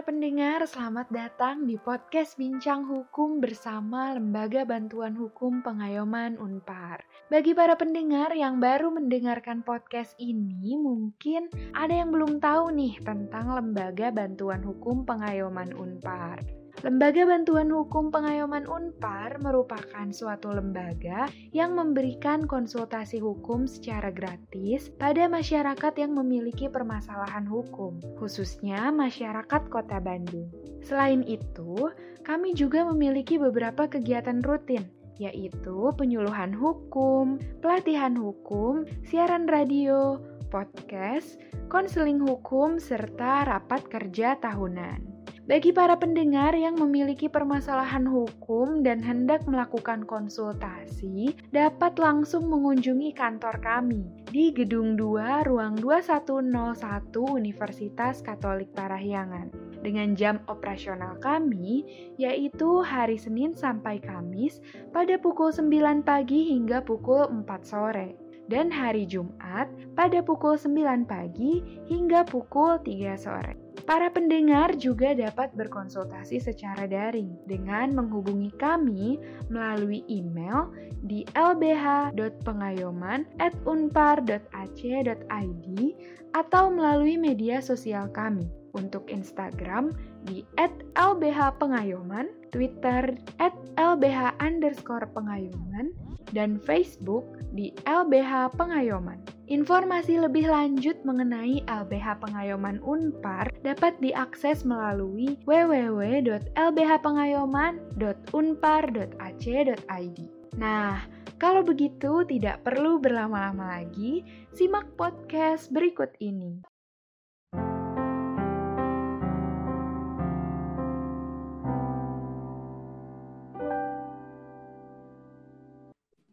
Para pendengar, selamat datang di podcast Bincang Hukum bersama Lembaga Bantuan Hukum Pengayoman Unpar. Bagi para pendengar yang baru mendengarkan podcast ini, mungkin ada yang belum tahu nih tentang Lembaga Bantuan Hukum Pengayoman Unpar. Lembaga Bantuan Hukum Pengayoman Unpar merupakan suatu lembaga yang memberikan konsultasi hukum secara gratis pada masyarakat yang memiliki permasalahan hukum, khususnya masyarakat Kota Bandung. Selain itu, kami juga memiliki beberapa kegiatan rutin yaitu penyuluhan hukum, pelatihan hukum, siaran radio, podcast, konseling hukum, serta rapat kerja tahunan. Bagi para pendengar yang memiliki permasalahan hukum dan hendak melakukan konsultasi, dapat langsung mengunjungi kantor kami di Gedung 2, Ruang 2101 Universitas Katolik Parahyangan. Dengan jam operasional kami, yaitu hari Senin sampai Kamis pada pukul 9 pagi hingga pukul 4 sore dan hari Jumat pada pukul 9 pagi hingga pukul 3 sore. Para pendengar juga dapat berkonsultasi secara daring dengan menghubungi kami melalui email di lbh.pengayoman@unpar.ac.id atau melalui media sosial kami untuk Instagram di @lbhpengayoman, Twitter @lbh_pengayoman, dan Facebook di LBH Pengayoman. Informasi lebih lanjut mengenai LBH Pengayoman Unpar dapat diakses melalui www.lbhpengayoman.unpar.ac.id. Nah, kalau begitu tidak perlu berlama-lama lagi, simak podcast berikut ini.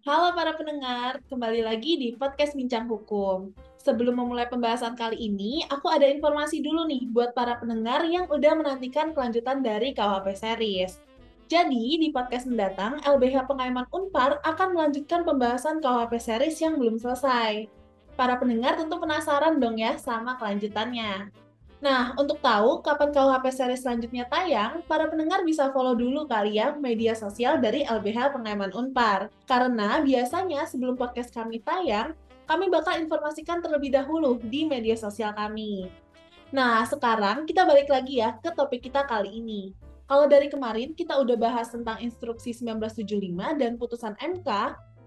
Halo para pendengar, kembali lagi di podcast Bincang Hukum. Sebelum memulai pembahasan kali ini, aku ada informasi dulu nih buat para pendengar yang udah menantikan kelanjutan dari KUHP series. Jadi, di podcast mendatang, LBH Pengayoman Unpar akan melanjutkan pembahasan KUHP series yang belum selesai. Para pendengar tentu penasaran dong ya sama kelanjutannya. Nah, untuk tahu kapan KUHP series selanjutnya tayang, para pendengar bisa follow dulu kali ya media sosial dari LBH Pengayoman Unpar. Karena biasanya sebelum podcast kami tayang, kami bakal informasikan terlebih dahulu di media sosial kami. Nah, sekarang kita balik lagi ya ke topik kita kali ini. Kalau dari kemarin kita udah bahas tentang instruksi 1975 dan putusan MK,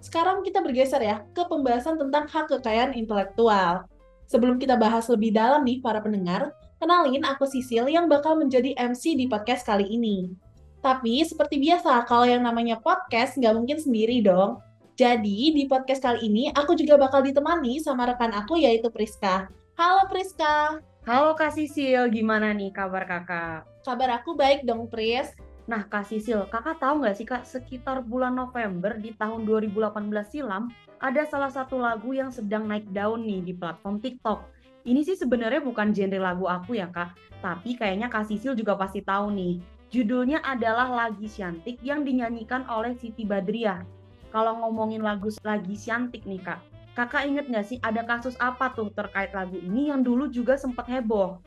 sekarang kita bergeser ya ke pembahasan tentang hak kekayaan intelektual. Sebelum kita bahas lebih dalam nih para pendengar, kenalin aku Sisil yang bakal menjadi MC di podcast kali ini. Tapi seperti biasa, kalau yang namanya podcast nggak mungkin sendiri dong. Jadi di podcast kali ini aku juga bakal ditemani sama rekan aku yaitu Priska. Halo Priska. Halo Kak Sisil, gimana nih kabar kakak? Kabar aku baik dong Pris. Nah Kak Sisil, kakak tahu nggak sih Kak, sekitar bulan November di tahun 2018 silam, ada salah satu lagu yang sedang naik daun nih di platform TikTok. Ini sih sebenarnya bukan genre lagu aku ya kak, tapi kayaknya Kak Sisil juga pasti tahu nih. Judulnya adalah Lagi Syantik yang dinyanyikan oleh Siti Badriah. Kalau ngomongin lagu Lagi Syantik nih kak, kakak inget nggak sih ada kasus apa tuh terkait lagu ini yang dulu juga sempat heboh?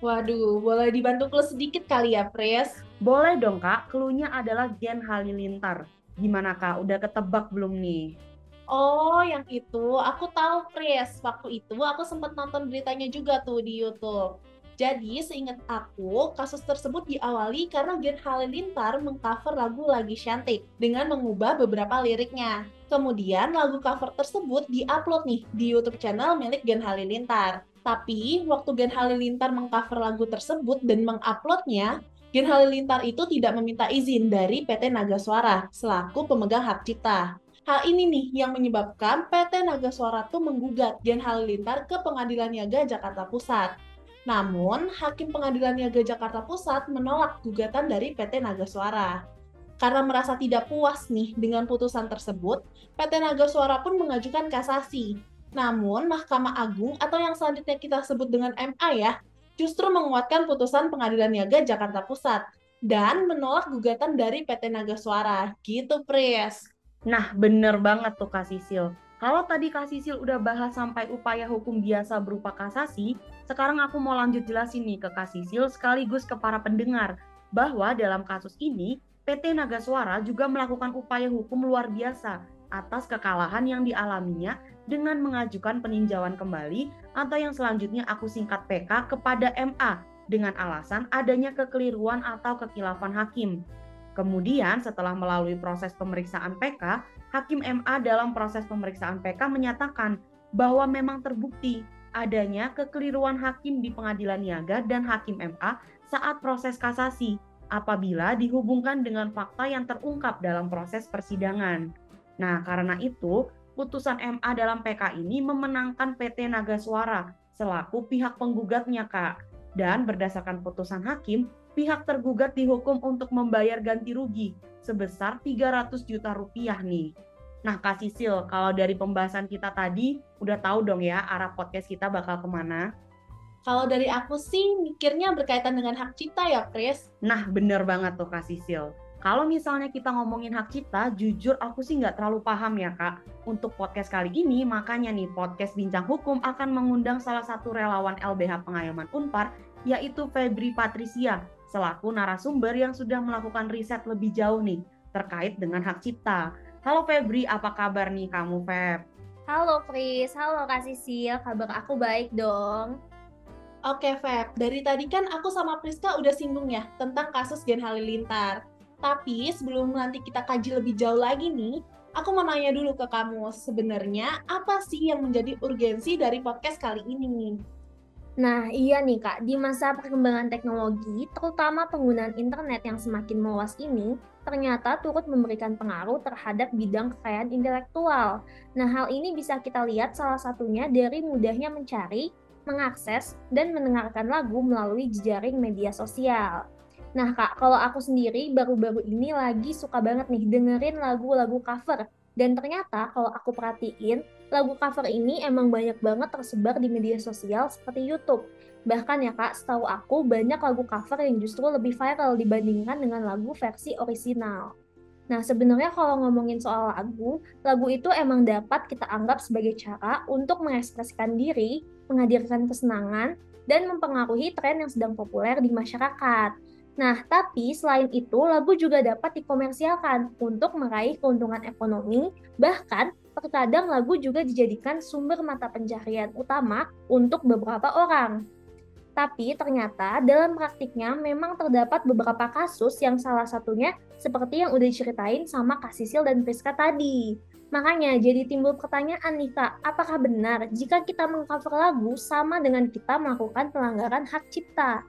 Waduh, boleh dibantu clue sedikit kali ya, Pres? Boleh dong kak, clue-nya adalah Gen Halilintar. Gimana kak, udah ketebak belum nih? Oh, yang itu aku tahu, Pris. Waktu itu aku sempat nonton beritanya juga tuh di YouTube. Jadi, seingat aku, kasus tersebut diawali karena Gen Halilintar mengcover lagu Lagi Cantik dengan mengubah beberapa liriknya. Kemudian, lagu cover tersebut diupload nih di YouTube channel milik Gen Halilintar. Tapi, waktu Gen Halilintar mengcover lagu tersebut dan menguploadnya, Gen Halilintar itu tidak meminta izin dari PT Naga Suara selaku pemegang hak cipta. Hal ini nih yang menyebabkan PT Naga Suara tuh menggugat Gen Halilintar ke Pengadilan Niaga Jakarta Pusat. Namun, Hakim Pengadilan Niaga Jakarta Pusat menolak gugatan dari PT Naga Suara. Karena merasa tidak puas nih dengan putusan tersebut, PT Naga Suara pun mengajukan kasasi. Namun, Mahkamah Agung atau yang selanjutnya kita sebut dengan MA ya, justru menguatkan putusan Pengadilan Niaga Jakarta Pusat dan menolak gugatan dari PT Naga Suara. Gitu, Pres. Nah, bener banget tuh Kak Sisil. Kalau tadi Kak Sisil udah bahas sampai upaya hukum biasa berupa kasasi, sekarang aku mau lanjut jelasin nih ke Kak Sisil sekaligus ke para pendengar bahwa dalam kasus ini PT Naga Suara juga melakukan upaya hukum luar biasa atas kekalahan yang dialaminya dengan mengajukan peninjauan kembali atau yang selanjutnya aku singkat PK kepada MA dengan alasan adanya kekeliruan atau kekilafan hakim. Kemudian setelah melalui proses pemeriksaan PK, Hakim MA dalam proses pemeriksaan PK menyatakan bahwa memang terbukti adanya kekeliruan hakim di pengadilan niaga dan Hakim MA saat proses kasasi apabila dihubungkan dengan fakta yang terungkap dalam proses persidangan. Nah, karena itu, putusan MA dalam PK ini memenangkan PT Naga Suara selaku pihak penggugatnya, Kak. Dan berdasarkan putusan hakim, pihak tergugat dihukum untuk membayar ganti rugi sebesar 300 juta rupiah nih. Nah, Kak Sisil, kalau dari pembahasan kita tadi, udah tahu dong ya arah podcast kita bakal ke mana? Kalau dari aku sih mikirnya berkaitan dengan hak cipta ya, Chris. Nah, bener banget tuh Kak Sisil. Kalau misalnya kita ngomongin hak cipta, jujur aku sih nggak terlalu paham ya Kak. Untuk podcast kali ini, makanya nih podcast Bincang Hukum akan mengundang salah satu relawan LBH Pengayoman Unpar, yaitu Febri Patricia, selaku narasumber yang sudah melakukan riset lebih jauh nih terkait dengan hak cipta. Halo Febri, apa kabar nih kamu Feb? Halo Chris, halo Kak Sisil, kabar aku baik dong. Oke Feb, dari tadi kan aku sama Priska udah singgung ya tentang kasus Gen Halilintar. Tapi sebelum nanti kita kaji lebih jauh lagi nih, aku mau nanya dulu ke kamu, sebenarnya apa sih yang menjadi urgensi dari podcast kali ini? Nah, iya nih Kak, di masa perkembangan teknologi, terutama penggunaan internet yang semakin meluas ini, ternyata turut memberikan pengaruh terhadap bidang kekayaan intelektual. Nah, hal ini bisa kita lihat salah satunya dari mudahnya mencari, mengakses, dan mendengarkan lagu melalui jejaring media sosial. Nah Kak, kalau aku sendiri baru-baru ini lagi suka banget nih dengerin lagu-lagu cover dan ternyata kalau aku perhatiin, lagu cover ini emang banyak banget tersebar di media sosial seperti YouTube. Bahkan ya kak, setahu aku banyak lagu cover yang justru lebih viral dibandingkan dengan lagu versi orisinal. Nah sebenarnya kalau ngomongin soal lagu, lagu itu emang dapat kita anggap sebagai cara untuk mengekspresikan diri, menghadirkan kesenangan, dan mempengaruhi tren yang sedang populer di masyarakat. Nah, tapi selain itu, lagu juga dapat dikomersialkan untuk meraih keuntungan ekonomi, bahkan terkadang lagu juga dijadikan sumber mata pencaharian utama untuk beberapa orang. Tapi ternyata dalam praktiknya memang terdapat beberapa kasus yang salah satunya seperti yang udah diceritain sama Kak Sisil dan Priska tadi. Makanya jadi timbul pertanyaan nih Kak, apakah benar jika kita mengcover lagu sama dengan kita melakukan pelanggaran hak cipta?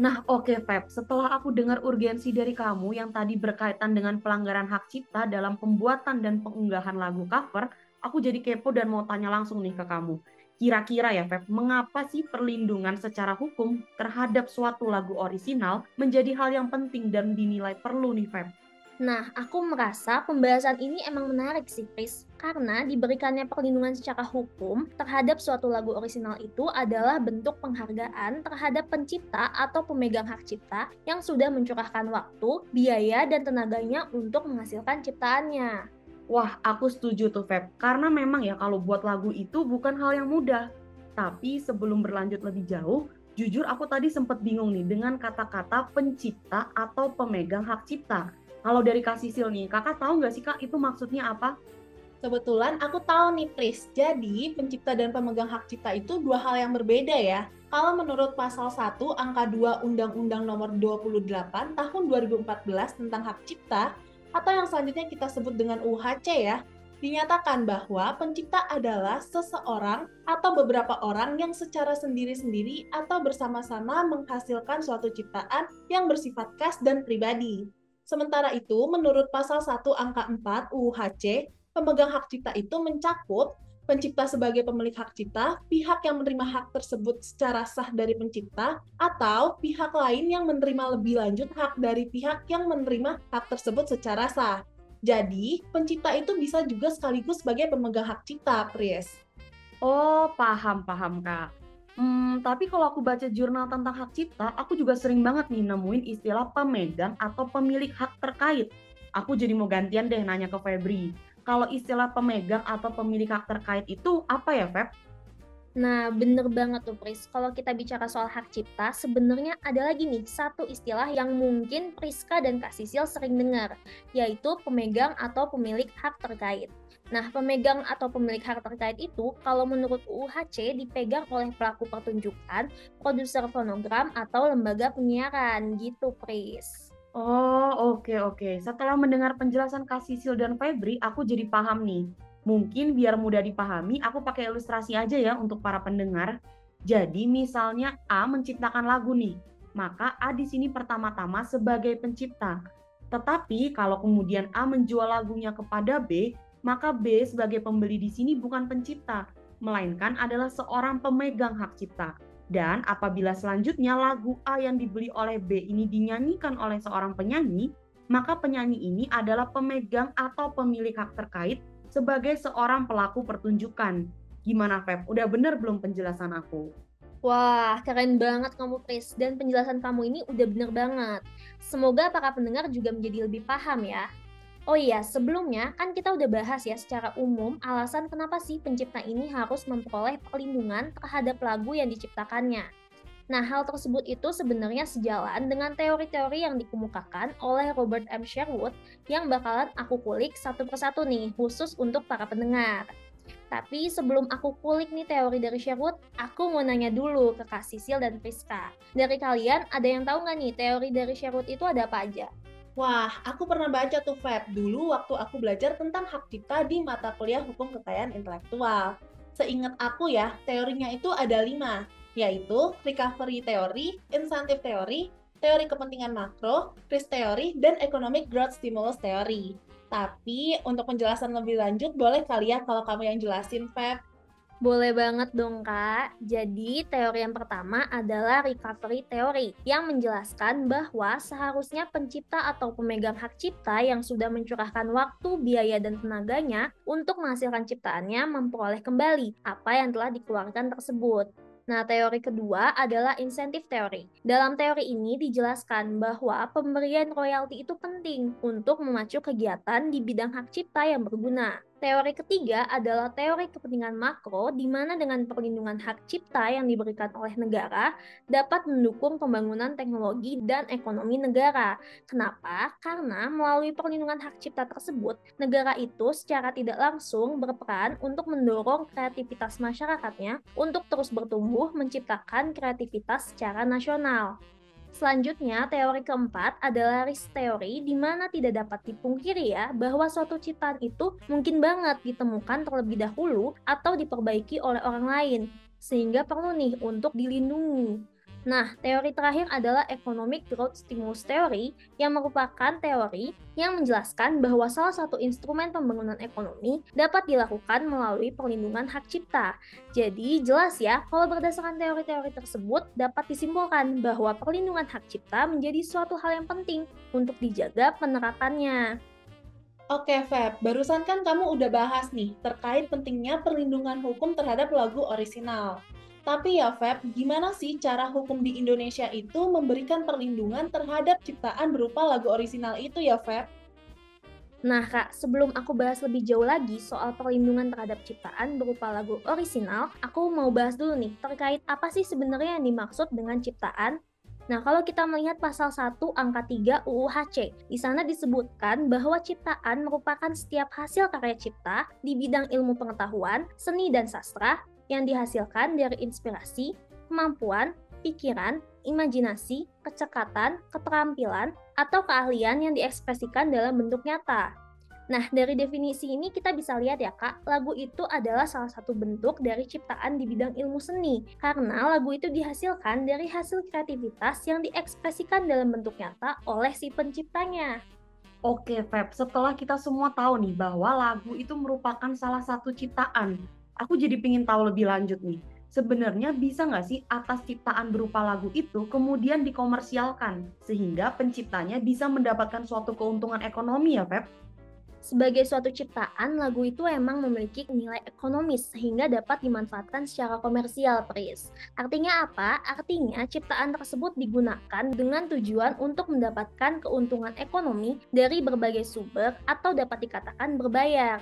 Nah, oke okay, Feb, setelah aku dengar urgensi dari kamu yang tadi berkaitan dengan pelanggaran hak cipta dalam pembuatan dan pengunggahan lagu cover, aku jadi kepo dan mau tanya langsung nih ke kamu. Kira-kira ya Feb, mengapa sih perlindungan secara hukum terhadap suatu lagu orisinal menjadi hal yang penting dan dinilai perlu nih Feb? Nah, aku merasa pembahasan ini emang menarik sih, Chris. Karena diberikannya perlindungan secara hukum terhadap suatu lagu orisinal itu adalah bentuk penghargaan terhadap pencipta atau pemegang hak cipta yang sudah mencurahkan waktu, biaya, dan tenaganya untuk menghasilkan ciptaannya. Wah, aku setuju tuh, Feb. Karena memang ya kalau buat lagu itu bukan hal yang mudah. Tapi sebelum berlanjut lebih jauh, jujur aku tadi sempat bingung nih dengan kata-kata pencipta atau pemegang hak cipta kalau dari Kak Sisil nih, kakak tahu nggak sih Kak itu maksudnya apa? Kebetulan aku tahu nih Tris, jadi pencipta dan pemegang hak cipta itu dua hal yang berbeda ya. Kalau menurut pasal 1 angka 2 Undang-Undang nomor 28 tahun 2014 tentang hak cipta, atau yang selanjutnya kita sebut dengan UHC ya, dinyatakan bahwa pencipta adalah seseorang atau beberapa orang yang secara sendiri-sendiri atau bersama-sama menghasilkan suatu ciptaan yang bersifat khas dan pribadi. Sementara itu, menurut pasal 1 angka 4 UUHC, pemegang hak cipta itu mencakup pencipta sebagai pemilik hak cipta, pihak yang menerima hak tersebut secara sah dari pencipta, atau pihak lain yang menerima lebih lanjut hak dari pihak yang menerima hak tersebut secara sah. Jadi, pencipta itu bisa juga sekaligus sebagai pemegang hak cipta, Pries. Oh, paham, paham, Kak. Hmm, tapi kalau aku baca jurnal tentang hak cipta, aku juga sering banget nih nemuin istilah pemegang atau pemilik hak terkait. Aku jadi mau gantian deh nanya ke Febri. Kalau istilah pemegang atau pemilik hak terkait itu apa ya, Feb? Nah, bener banget tuh Pris. Kalau kita bicara soal hak cipta, sebenarnya ada lagi nih satu istilah yang mungkin Priska dan Kak Sisil sering dengar, yaitu pemegang atau pemilik hak terkait. Nah, pemegang atau pemilik hak terkait itu kalau menurut UHC dipegang oleh pelaku pertunjukan, produser fonogram, atau lembaga penyiaran gitu, Pris. Oh, oke oke. Setelah mendengar penjelasan Kak Sisil dan Febri, aku jadi paham nih. Mungkin biar mudah dipahami, aku pakai ilustrasi aja ya untuk para pendengar. Jadi misalnya A menciptakan lagu nih, maka A di sini pertama-tama sebagai pencipta. Tetapi kalau kemudian A menjual lagunya kepada B, maka B sebagai pembeli di sini bukan pencipta, melainkan adalah seorang pemegang hak cipta. Dan apabila selanjutnya lagu A yang dibeli oleh B ini dinyanyikan oleh seorang penyanyi, maka penyanyi ini adalah pemegang atau pemilik hak terkait sebagai seorang pelaku pertunjukan. Gimana Feb? Udah bener belum penjelasan aku? Wah, keren banget kamu Pris. Dan penjelasan kamu ini udah bener banget. Semoga para pendengar juga menjadi lebih paham ya. Oh iya, sebelumnya kan kita udah bahas ya secara umum alasan kenapa sih pencipta ini harus memperoleh perlindungan terhadap lagu yang diciptakannya. Nah, hal tersebut itu sebenarnya sejalan dengan teori-teori yang dikemukakan oleh Robert M. Sherwood yang bakalan aku kulik satu persatu nih, khusus untuk para pendengar. Tapi sebelum aku kulik nih teori dari Sherwood, aku mau nanya dulu ke Kak Sisil dan Priska. Dari kalian, ada yang tahu nggak nih teori dari Sherwood itu ada apa aja? Wah, aku pernah baca tuh, Feb, dulu waktu aku belajar tentang hak cipta di mata kuliah hukum kekayaan intelektual. Seingat aku ya, teorinya itu ada lima, yaitu recovery theory, incentive theory, teori kepentingan makro, risk theory, dan economic growth stimulus theory. Tapi untuk penjelasan lebih lanjut, boleh kali ya kalau kamu yang jelasin, Feb? Boleh banget dong Kak. Jadi teori yang pertama adalah recovery theory yang menjelaskan bahwa seharusnya pencipta atau pemegang hak cipta yang sudah mencurahkan waktu, biaya, dan tenaganya untuk menghasilkan ciptaannya memperoleh kembali apa yang telah dikeluarkan tersebut. Nah, teori kedua adalah insentif teori. Dalam teori ini dijelaskan bahwa pemberian royalti itu penting untuk memacu kegiatan di bidang hak cipta yang berguna. Teori ketiga adalah teori kepentingan makro, di mana dengan perlindungan hak cipta yang diberikan oleh negara dapat mendukung pembangunan teknologi dan ekonomi negara. Kenapa? Karena melalui perlindungan hak cipta tersebut, negara itu secara tidak langsung berperan untuk mendorong kreativitas masyarakatnya untuk terus bertumbuh menciptakan kreativitas secara nasional. Selanjutnya, teori keempat adalah risk theory, di mana tidak dapat dipungkiri ya bahwa suatu ciptaan itu mungkin banget ditemukan terlebih dahulu atau diperbaiki oleh orang lain, sehingga perlu nih untuk dilindungi. Nah, teori terakhir adalah Economic Growth Stimulus Theory yang merupakan teori yang menjelaskan bahwa salah satu instrumen pembangunan ekonomi dapat dilakukan melalui perlindungan hak cipta. Jadi, jelas ya, kalau berdasarkan teori-teori tersebut dapat disimpulkan bahwa perlindungan hak cipta menjadi suatu hal yang penting untuk dijaga penerapannya. Oke, Feb. Barusan kan kamu udah bahas nih terkait pentingnya perlindungan hukum terhadap lagu orisinal. Tapi ya Feb, gimana sih cara hukum di Indonesia itu memberikan perlindungan terhadap ciptaan berupa lagu orisinal itu ya Feb? Nah kak, sebelum aku bahas lebih jauh lagi soal perlindungan terhadap ciptaan berupa lagu orisinal, aku mau bahas dulu nih terkait apa sih sebenarnya yang dimaksud dengan ciptaan Nah, kalau kita melihat pasal 1 angka 3 UU HC, di sana disebutkan bahwa ciptaan merupakan setiap hasil karya cipta di bidang ilmu pengetahuan, seni dan sastra yang dihasilkan dari inspirasi, kemampuan, pikiran, imajinasi, kecekatan, keterampilan, atau keahlian yang diekspresikan dalam bentuk nyata. Nah, dari definisi ini kita bisa lihat ya kak, lagu itu adalah salah satu bentuk dari ciptaan di bidang ilmu seni, karena lagu itu dihasilkan dari hasil kreativitas yang diekspresikan dalam bentuk nyata oleh si penciptanya. Oke, Feb, setelah kita semua tahu nih bahwa lagu itu merupakan salah satu ciptaan, aku jadi pingin tahu lebih lanjut nih. Sebenarnya bisa nggak sih atas ciptaan berupa lagu itu kemudian dikomersialkan sehingga penciptanya bisa mendapatkan suatu keuntungan ekonomi ya, Feb? Sebagai suatu ciptaan, lagu itu emang memiliki nilai ekonomis sehingga dapat dimanfaatkan secara komersial, Pris. Artinya apa? Artinya ciptaan tersebut digunakan dengan tujuan untuk mendapatkan keuntungan ekonomi dari berbagai sumber atau dapat dikatakan berbayar.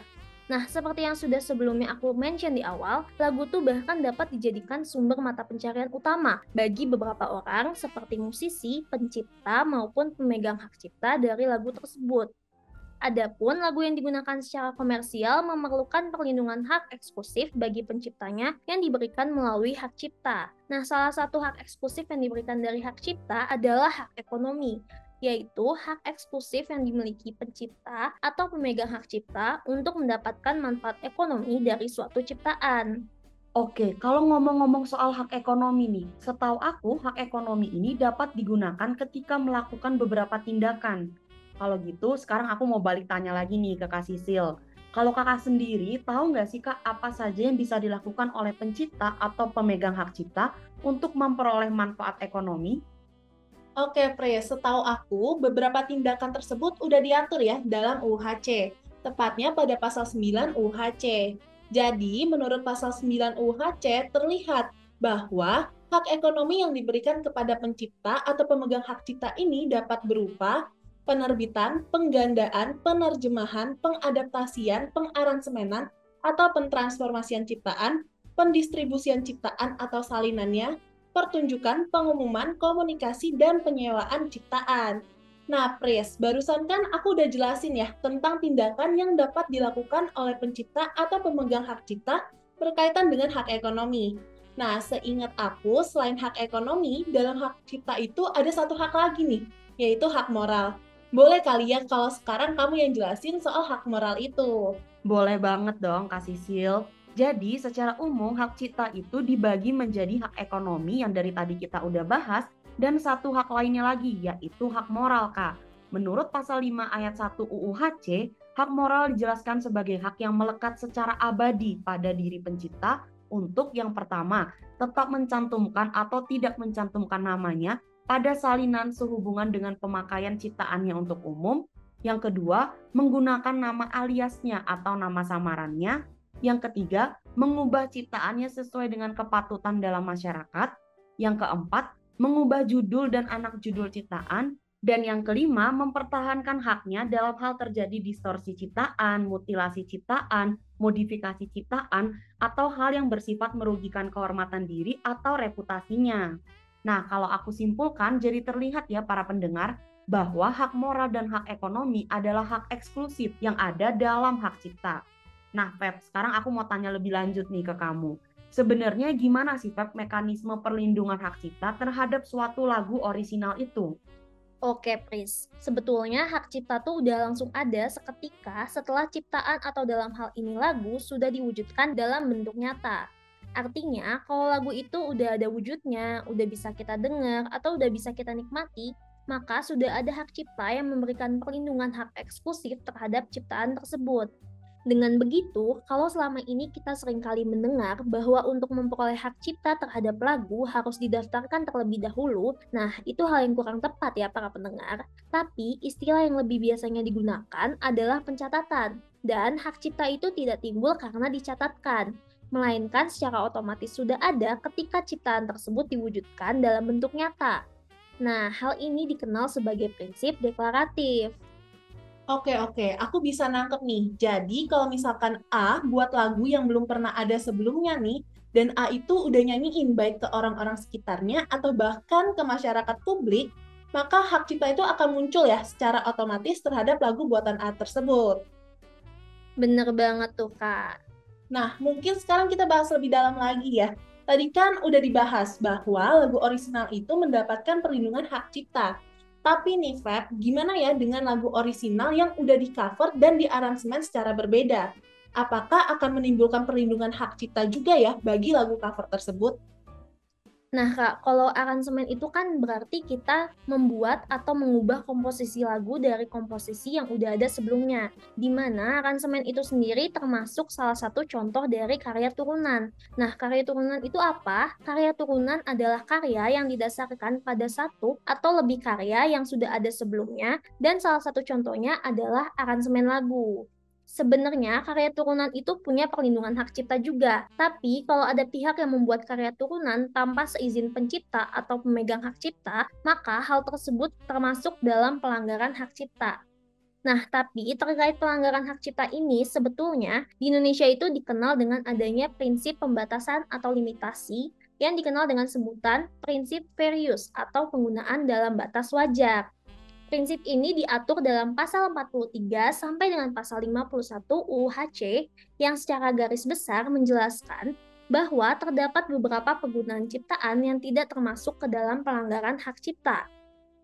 Nah, seperti yang sudah sebelumnya aku mention di awal, lagu tuh bahkan dapat dijadikan sumber mata pencarian utama bagi beberapa orang seperti musisi, pencipta, maupun pemegang hak cipta dari lagu tersebut. Adapun lagu yang digunakan secara komersial memerlukan perlindungan hak eksklusif bagi penciptanya yang diberikan melalui hak cipta. Nah, salah satu hak eksklusif yang diberikan dari hak cipta adalah hak ekonomi yaitu hak eksklusif yang dimiliki pencipta atau pemegang hak cipta untuk mendapatkan manfaat ekonomi dari suatu ciptaan. Oke, kalau ngomong-ngomong soal hak ekonomi nih, setahu aku hak ekonomi ini dapat digunakan ketika melakukan beberapa tindakan. Kalau gitu, sekarang aku mau balik tanya lagi nih ke Kak Sisil. Kalau kakak sendiri, tahu nggak sih kak apa saja yang bisa dilakukan oleh pencipta atau pemegang hak cipta untuk memperoleh manfaat ekonomi? Oke, Pre, setahu aku beberapa tindakan tersebut udah diatur ya dalam UHC, tepatnya pada pasal 9 UHC. Jadi, menurut pasal 9 UHC terlihat bahwa hak ekonomi yang diberikan kepada pencipta atau pemegang hak cipta ini dapat berupa penerbitan, penggandaan, penerjemahan, pengadaptasian, pengaransemenan, atau pentransformasian ciptaan, pendistribusian ciptaan atau salinannya, pertunjukan, pengumuman, komunikasi, dan penyewaan ciptaan. Nah, Pris, barusan kan aku udah jelasin ya tentang tindakan yang dapat dilakukan oleh pencipta atau pemegang hak cipta berkaitan dengan hak ekonomi. Nah, seingat aku, selain hak ekonomi, dalam hak cipta itu ada satu hak lagi nih, yaitu hak moral. Boleh kali ya kalau sekarang kamu yang jelasin soal hak moral itu? Boleh banget dong, Kak Sisil. Jadi secara umum hak cipta itu dibagi menjadi hak ekonomi yang dari tadi kita udah bahas dan satu hak lainnya lagi yaitu hak moral Kak. Menurut pasal 5 ayat 1 UU HC, hak moral dijelaskan sebagai hak yang melekat secara abadi pada diri pencipta untuk yang pertama, tetap mencantumkan atau tidak mencantumkan namanya pada salinan sehubungan dengan pemakaian ciptaannya untuk umum. Yang kedua, menggunakan nama aliasnya atau nama samarannya yang ketiga, mengubah ciptaannya sesuai dengan kepatutan dalam masyarakat. Yang keempat, mengubah judul dan anak judul ciptaan. Dan yang kelima, mempertahankan haknya dalam hal terjadi distorsi ciptaan, mutilasi ciptaan, modifikasi ciptaan, atau hal yang bersifat merugikan kehormatan diri atau reputasinya. Nah, kalau aku simpulkan, jadi terlihat ya para pendengar, bahwa hak moral dan hak ekonomi adalah hak eksklusif yang ada dalam hak cipta. Nah, Feb, sekarang aku mau tanya lebih lanjut nih ke kamu. Sebenarnya gimana sih, Feb, mekanisme perlindungan hak cipta terhadap suatu lagu orisinal itu? Oke, Pris. Sebetulnya hak cipta tuh udah langsung ada seketika setelah ciptaan atau dalam hal ini lagu sudah diwujudkan dalam bentuk nyata. Artinya, kalau lagu itu udah ada wujudnya, udah bisa kita dengar, atau udah bisa kita nikmati, maka sudah ada hak cipta yang memberikan perlindungan hak eksklusif terhadap ciptaan tersebut. Dengan begitu, kalau selama ini kita sering kali mendengar bahwa untuk memperoleh hak cipta terhadap lagu harus didaftarkan terlebih dahulu, nah itu hal yang kurang tepat ya para pendengar. Tapi istilah yang lebih biasanya digunakan adalah pencatatan, dan hak cipta itu tidak timbul karena dicatatkan, melainkan secara otomatis sudah ada ketika ciptaan tersebut diwujudkan dalam bentuk nyata. Nah, hal ini dikenal sebagai prinsip deklaratif. Oke, oke. Aku bisa nangkep nih. Jadi kalau misalkan A buat lagu yang belum pernah ada sebelumnya nih, dan A itu udah nyanyiin baik ke orang-orang sekitarnya atau bahkan ke masyarakat publik, maka hak cipta itu akan muncul ya secara otomatis terhadap lagu buatan A tersebut. Bener banget tuh, Kak. Nah, mungkin sekarang kita bahas lebih dalam lagi ya. Tadi kan udah dibahas bahwa lagu orisinal itu mendapatkan perlindungan hak cipta. Tapi nih Feb, gimana ya dengan lagu orisinal yang udah di cover dan di aransemen secara berbeda? Apakah akan menimbulkan perlindungan hak cipta juga ya bagi lagu cover tersebut? Nah, Kak, kalau aransemen itu kan berarti kita membuat atau mengubah komposisi lagu dari komposisi yang udah ada sebelumnya. Di mana aransemen itu sendiri termasuk salah satu contoh dari karya turunan. Nah, karya turunan itu apa? Karya turunan adalah karya yang didasarkan pada satu atau lebih karya yang sudah ada sebelumnya dan salah satu contohnya adalah aransemen lagu. Sebenarnya karya turunan itu punya perlindungan hak cipta juga, tapi kalau ada pihak yang membuat karya turunan tanpa seizin pencipta atau pemegang hak cipta, maka hal tersebut termasuk dalam pelanggaran hak cipta. Nah, tapi terkait pelanggaran hak cipta ini, sebetulnya di Indonesia itu dikenal dengan adanya prinsip pembatasan atau limitasi yang dikenal dengan sebutan prinsip fair use atau penggunaan dalam batas wajar. Prinsip ini diatur dalam pasal 43 sampai dengan pasal 51 UHC yang secara garis besar menjelaskan bahwa terdapat beberapa penggunaan ciptaan yang tidak termasuk ke dalam pelanggaran hak cipta.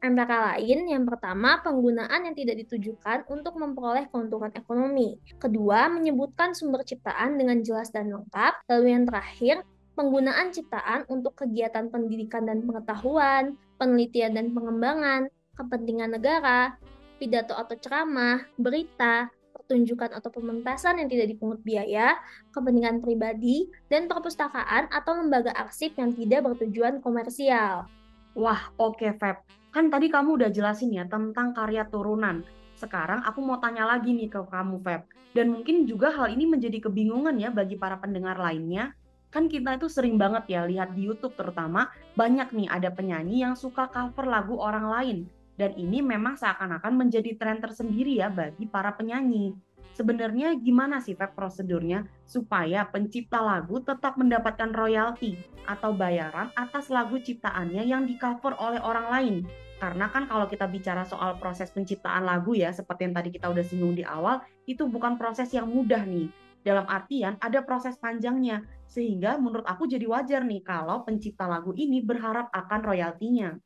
Antara lain, yang pertama, penggunaan yang tidak ditujukan untuk memperoleh keuntungan ekonomi. Kedua, menyebutkan sumber ciptaan dengan jelas dan lengkap. Lalu yang terakhir, penggunaan ciptaan untuk kegiatan pendidikan dan pengetahuan, penelitian dan pengembangan, kepentingan negara, pidato atau ceramah, berita, pertunjukan atau pementasan yang tidak dipungut biaya, kepentingan pribadi, dan perpustakaan atau lembaga arsip yang tidak bertujuan komersial. Wah, oke okay, Feb. Kan tadi kamu udah jelasin ya tentang karya turunan. Sekarang aku mau tanya lagi nih ke kamu Feb. Dan mungkin juga hal ini menjadi kebingungan ya bagi para pendengar lainnya. Kan kita itu sering banget ya lihat di YouTube terutama banyak nih ada penyanyi yang suka cover lagu orang lain dan ini memang seakan-akan menjadi tren tersendiri ya bagi para penyanyi. Sebenarnya gimana sih Feb prosedurnya supaya pencipta lagu tetap mendapatkan royalti atau bayaran atas lagu ciptaannya yang di-cover oleh orang lain? Karena kan kalau kita bicara soal proses penciptaan lagu ya, seperti yang tadi kita udah singgung di awal, itu bukan proses yang mudah nih. Dalam artian ada proses panjangnya, sehingga menurut aku jadi wajar nih kalau pencipta lagu ini berharap akan royaltinya.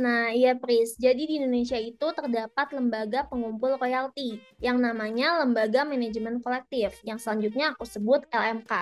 Nah, iya Pris. Jadi di Indonesia itu terdapat lembaga pengumpul royalti yang namanya Lembaga Manajemen Kolektif yang selanjutnya aku sebut LMK.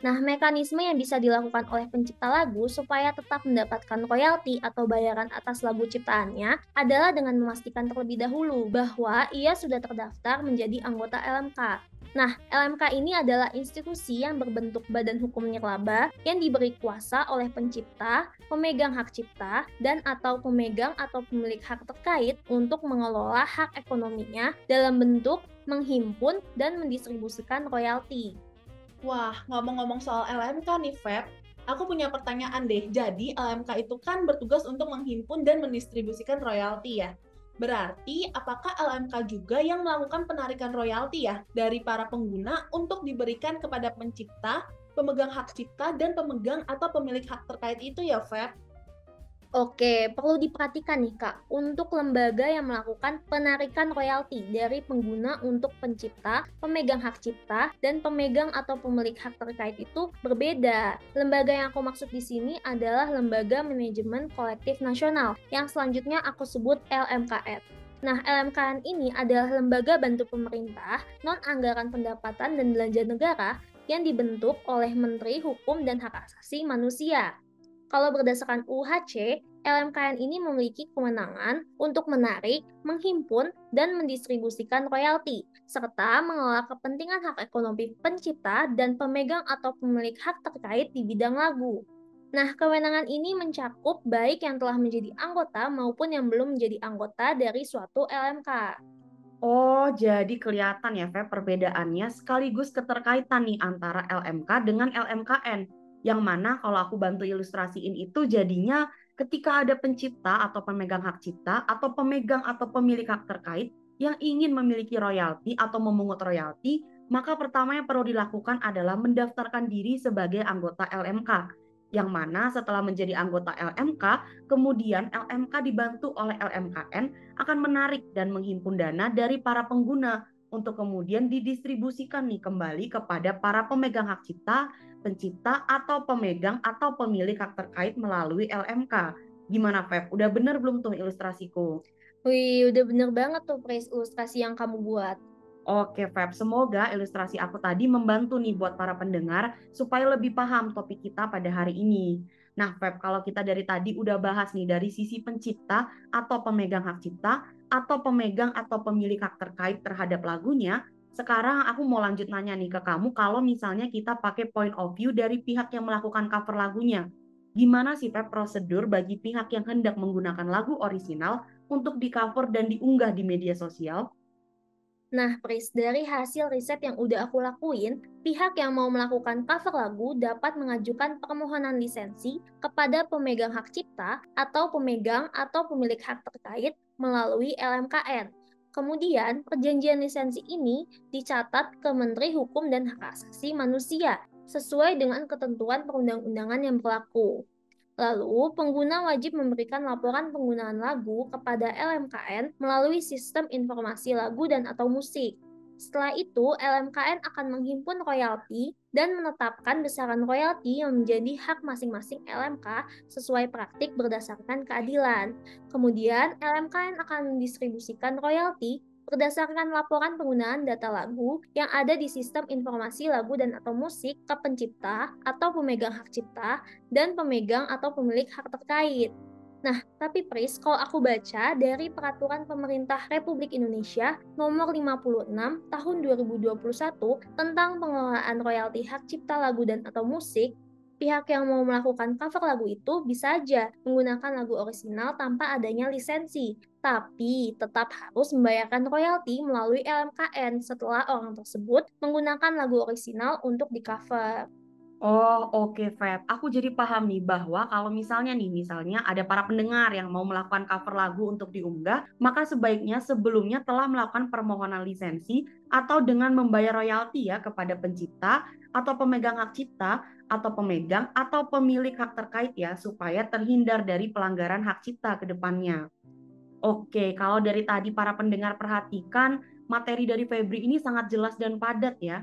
Nah, mekanisme yang bisa dilakukan oleh pencipta lagu supaya tetap mendapatkan royalti atau bayaran atas lagu ciptaannya adalah dengan memastikan terlebih dahulu bahwa ia sudah terdaftar menjadi anggota LMK. Nah, LMK ini adalah institusi yang berbentuk badan hukum nirlaba yang diberi kuasa oleh pencipta, pemegang hak cipta, dan atau pemegang atau pemilik hak terkait untuk mengelola hak ekonominya dalam bentuk menghimpun dan mendistribusikan royalti. Wah, ngomong-ngomong soal LMK nih, Feb, aku punya pertanyaan deh. Jadi, LMK itu kan bertugas untuk menghimpun dan mendistribusikan royalti ya. Berarti apakah LMK juga yang melakukan penarikan royalti ya dari para pengguna untuk diberikan kepada pencipta, pemegang hak cipta, dan pemegang atau pemilik hak terkait itu ya, Feb? Oke, perlu diperhatikan nih Kak, untuk lembaga yang melakukan penarikan royalti dari pengguna untuk pencipta, pemegang hak cipta, dan pemegang atau pemilik hak terkait itu berbeda. Lembaga yang aku maksud di sini adalah Lembaga Manajemen Kolektif Nasional, yang selanjutnya aku sebut LMKN. Nah, LMKN ini adalah lembaga bantu pemerintah, non-anggaran pendapatan dan belanja negara yang dibentuk oleh Menteri Hukum dan Hak Asasi Manusia. Kalau berdasarkan UHC, LMKN ini memiliki kewenangan untuk menarik, menghimpun, dan mendistribusikan royalti, serta mengelola kepentingan hak ekonomi pencipta dan pemegang atau pemilik hak terkait di bidang lagu. Nah, kewenangan ini mencakup baik yang telah menjadi anggota maupun yang belum menjadi anggota dari suatu LMK. Oh, jadi kelihatan ya, Feb, perbedaannya sekaligus keterkaitan nih antara LMK dengan LMKN yang mana kalau aku bantu ilustrasiin itu jadinya ketika ada pencipta atau pemegang hak cipta atau pemegang atau pemilik hak terkait yang ingin memiliki royalti atau memungut royalti, maka pertama yang perlu dilakukan adalah mendaftarkan diri sebagai anggota LMK. Yang mana setelah menjadi anggota LMK, kemudian LMK dibantu oleh LMKN akan menarik dan menghimpun dana dari para pengguna untuk kemudian didistribusikan nih kembali kepada para pemegang hak cipta pencipta atau pemegang atau pemilik hak terkait melalui LMK. Gimana Feb? Udah bener belum tuh ilustrasiku? Wih, udah bener banget tuh Pres ilustrasi yang kamu buat. Oke Feb, semoga ilustrasi aku tadi membantu nih buat para pendengar supaya lebih paham topik kita pada hari ini. Nah, Feb, kalau kita dari tadi udah bahas nih dari sisi pencipta atau pemegang hak cipta atau pemegang atau pemilik hak terkait terhadap lagunya, sekarang aku mau lanjut nanya nih ke kamu kalau misalnya kita pakai point of view dari pihak yang melakukan cover lagunya. Gimana sih Feb prosedur bagi pihak yang hendak menggunakan lagu orisinal untuk di cover dan diunggah di media sosial? Nah, Pris, dari hasil riset yang udah aku lakuin, pihak yang mau melakukan cover lagu dapat mengajukan permohonan lisensi kepada pemegang hak cipta atau pemegang atau pemilik hak terkait melalui LMKN. Kemudian, perjanjian lisensi ini dicatat ke Menteri Hukum dan Hak Asasi Manusia sesuai dengan ketentuan perundang-undangan yang berlaku. Lalu, pengguna wajib memberikan laporan penggunaan lagu kepada LMKN melalui sistem informasi lagu dan atau musik. Setelah itu, LMKN akan menghimpun royalti dan menetapkan besaran royalti yang menjadi hak masing-masing LMK sesuai praktik berdasarkan keadilan. Kemudian, LMKN akan mendistribusikan royalti berdasarkan laporan penggunaan data lagu yang ada di sistem informasi lagu dan atau musik ke pencipta atau pemegang hak cipta dan pemegang atau pemilik hak terkait. Nah, tapi Pris, kalau aku baca dari Peraturan Pemerintah Republik Indonesia Nomor 56 Tahun 2021 tentang pengelolaan royalti hak cipta lagu dan atau musik, pihak yang mau melakukan cover lagu itu bisa aja menggunakan lagu orisinal tanpa adanya lisensi tapi tetap harus membayarkan royalti melalui LMKN setelah orang tersebut menggunakan lagu orisinal untuk di cover. Oh, oke, Feb. Aku jadi paham nih bahwa kalau misalnya nih, misalnya ada para pendengar yang mau melakukan cover lagu untuk diunggah, maka sebaiknya sebelumnya telah melakukan permohonan lisensi atau dengan membayar royalti ya kepada pencipta atau pemegang hak cipta atau pemegang atau pemilik hak terkait ya supaya terhindar dari pelanggaran hak cipta ke depannya. Oke, kalau dari tadi para pendengar perhatikan, materi dari Febri ini sangat jelas dan padat ya.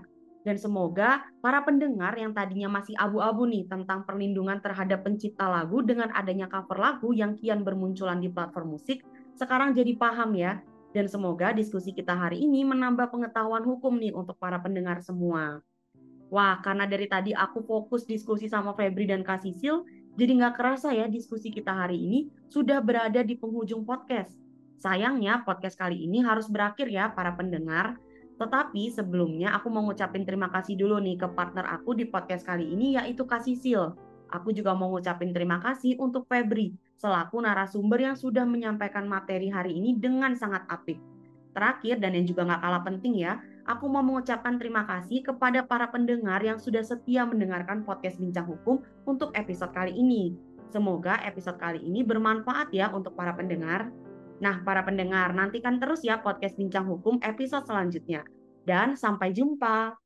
Dan semoga para pendengar yang tadinya masih abu-abu nih tentang perlindungan terhadap pencipta lagu dengan adanya cover lagu yang kian bermunculan di platform musik, sekarang jadi paham ya. Dan semoga diskusi kita hari ini menambah pengetahuan hukum nih untuk para pendengar semua. Wah, karena dari tadi aku fokus diskusi sama Febri dan Kak Sisil, jadi nggak kerasa ya diskusi kita hari ini sudah berada di penghujung podcast. Sayangnya podcast kali ini harus berakhir ya para pendengar. Tetapi sebelumnya aku mau ngucapin terima kasih dulu nih ke partner aku di podcast kali ini yaitu Kak Sisil. Aku juga mau ngucapin terima kasih untuk Febri selaku narasumber yang sudah menyampaikan materi hari ini dengan sangat apik. Terakhir dan yang juga nggak kalah penting ya, aku mau mengucapkan terima kasih kepada para pendengar yang sudah setia mendengarkan podcast Bincang Hukum untuk episode kali ini. Semoga episode kali ini bermanfaat ya untuk para pendengar. Nah, para pendengar, nantikan terus ya podcast Bincang Hukum episode selanjutnya. Dan sampai jumpa.